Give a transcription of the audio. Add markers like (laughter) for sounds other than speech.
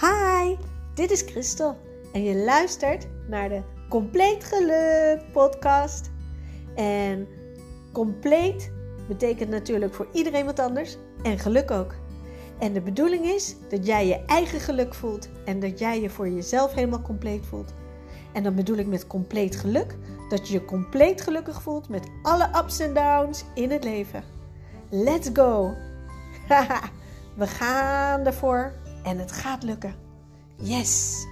Hi, dit is Christel en je luistert naar de Compleet Geluk podcast. En compleet betekent natuurlijk voor iedereen wat anders en geluk ook. En de bedoeling is dat jij je eigen geluk voelt en dat jij je voor jezelf helemaal compleet voelt. En dan bedoel ik met compleet geluk dat je je compleet gelukkig voelt met alle ups en downs in het leven. Let's go! (laughs) We gaan ervoor en het gaat lukken. Yes!